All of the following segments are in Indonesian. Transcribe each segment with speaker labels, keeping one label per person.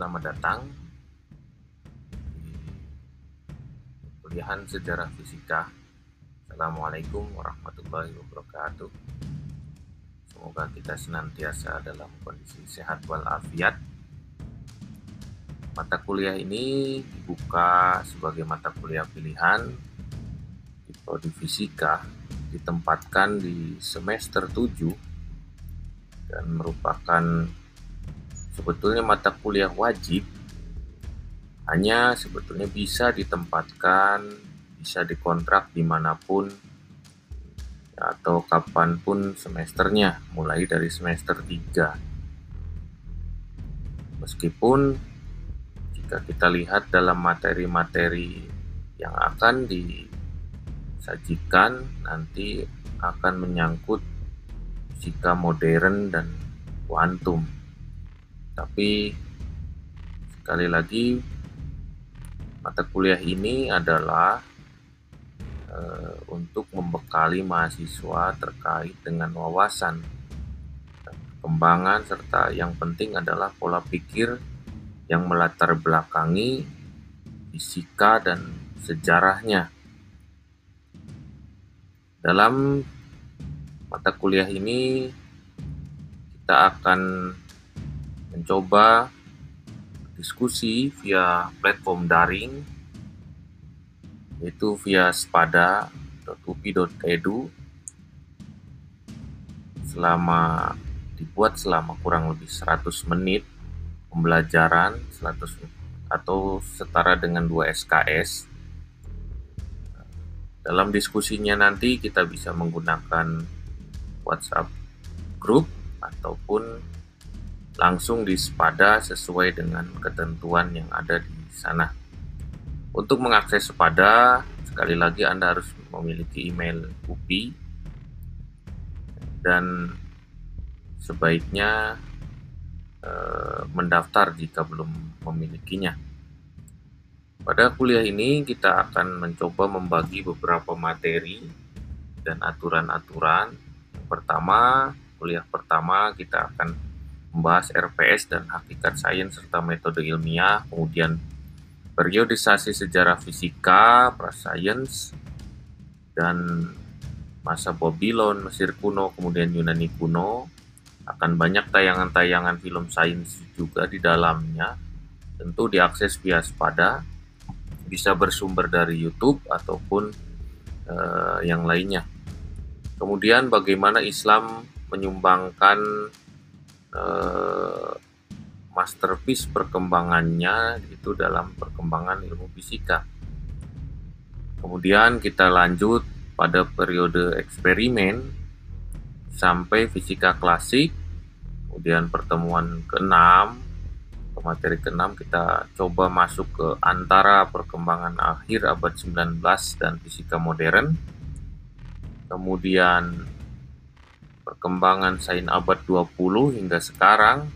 Speaker 1: Selamat datang di kuliahan sejarah fisika. Assalamualaikum warahmatullahi wabarakatuh. Semoga kita senantiasa dalam kondisi sehat walafiat. Mata kuliah ini dibuka sebagai mata kuliah pilihan di prodi fisika ditempatkan di semester 7 dan merupakan sebetulnya mata kuliah wajib hanya sebetulnya bisa ditempatkan, bisa dikontrak di mana pun atau kapan pun semesternya, mulai dari semester 3. Meskipun jika kita lihat dalam materi-materi yang akan disajikan nanti akan menyangkut fisika modern dan kuantum tapi sekali lagi mata kuliah ini adalah e, untuk membekali mahasiswa terkait dengan wawasan perkembangan serta yang penting adalah pola pikir yang melatar belakangi fisika dan sejarahnya. Dalam mata kuliah ini kita akan mencoba diskusi via platform daring yaitu via spada.upi.edu selama dibuat selama kurang lebih 100 menit pembelajaran 100 atau setara dengan 2 SKS dalam diskusinya nanti kita bisa menggunakan WhatsApp group ataupun langsung di Sepada sesuai dengan ketentuan yang ada di sana. Untuk mengakses Sepada, sekali lagi Anda harus memiliki email UPI dan sebaiknya eh, mendaftar jika belum memilikinya. Pada kuliah ini kita akan mencoba membagi beberapa materi dan aturan-aturan. Pertama, kuliah pertama kita akan membahas RPS dan hakikat sains serta metode ilmiah, kemudian periodisasi sejarah fisika, prasains, dan masa Babylon, Mesir kuno, kemudian Yunani kuno. Akan banyak tayangan-tayangan film sains juga di dalamnya. Tentu diakses via Spada, bisa bersumber dari YouTube ataupun uh, yang lainnya. Kemudian bagaimana Islam menyumbangkan eh, masterpiece perkembangannya itu dalam perkembangan ilmu fisika. Kemudian kita lanjut pada periode eksperimen sampai fisika klasik. Kemudian pertemuan ke-6 materi ke-6 kita coba masuk ke antara perkembangan akhir abad 19 dan fisika modern. Kemudian perkembangan sains abad 20 hingga sekarang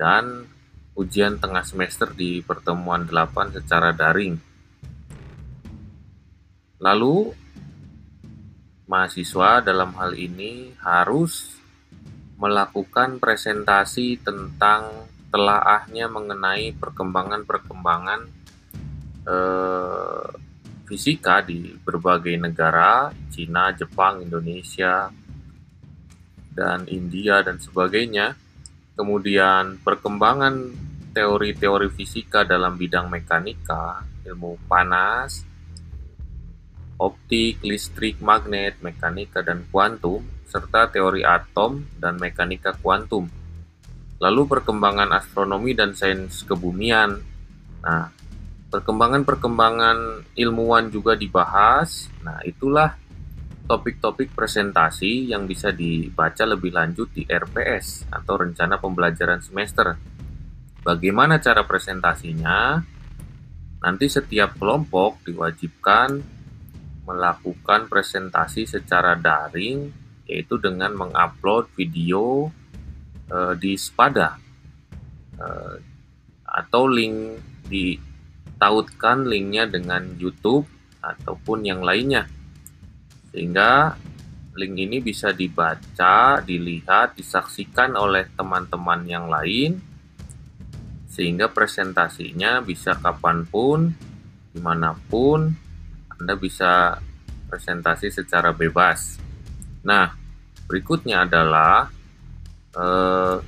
Speaker 1: dan ujian tengah semester di pertemuan 8 secara daring. Lalu mahasiswa dalam hal ini harus melakukan presentasi tentang telaahnya mengenai perkembangan-perkembangan eh, fisika di berbagai negara, Cina, Jepang, Indonesia, dan India dan sebagainya. Kemudian perkembangan teori-teori fisika dalam bidang mekanika, ilmu panas, optik, listrik, magnet, mekanika, dan kuantum, serta teori atom dan mekanika kuantum. Lalu perkembangan astronomi dan sains kebumian. Nah, perkembangan-perkembangan ilmuwan juga dibahas. Nah, itulah topik-topik presentasi yang bisa dibaca lebih lanjut di RPS atau rencana pembelajaran semester. Bagaimana cara presentasinya? Nanti setiap kelompok diwajibkan melakukan presentasi secara daring yaitu dengan mengupload video e, di Spada e, atau link ditautkan linknya dengan YouTube ataupun yang lainnya sehingga link ini bisa dibaca, dilihat, disaksikan oleh teman-teman yang lain sehingga presentasinya bisa kapan pun, di mana pun, Anda bisa presentasi secara bebas. Nah, berikutnya adalah eh,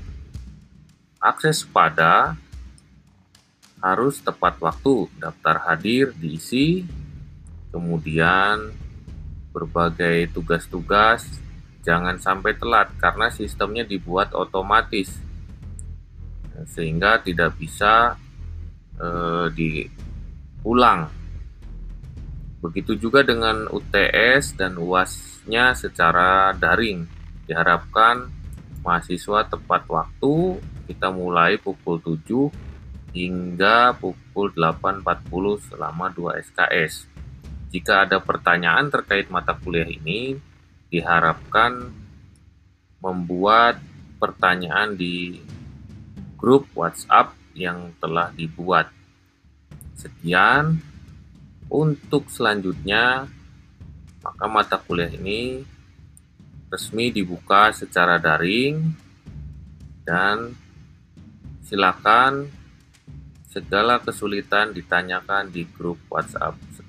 Speaker 1: akses pada harus tepat waktu, daftar hadir diisi, kemudian berbagai tugas-tugas jangan sampai telat karena sistemnya dibuat otomatis sehingga tidak bisa eh, diulang. Begitu juga dengan UTS dan UAS-nya secara daring. Diharapkan mahasiswa tepat waktu, kita mulai pukul 7 hingga pukul 8.40 selama 2 SKS. Jika ada pertanyaan terkait mata kuliah ini, diharapkan membuat pertanyaan di grup WhatsApp yang telah dibuat. Sekian untuk selanjutnya, maka mata kuliah ini resmi dibuka secara daring dan silakan segala kesulitan ditanyakan di grup WhatsApp.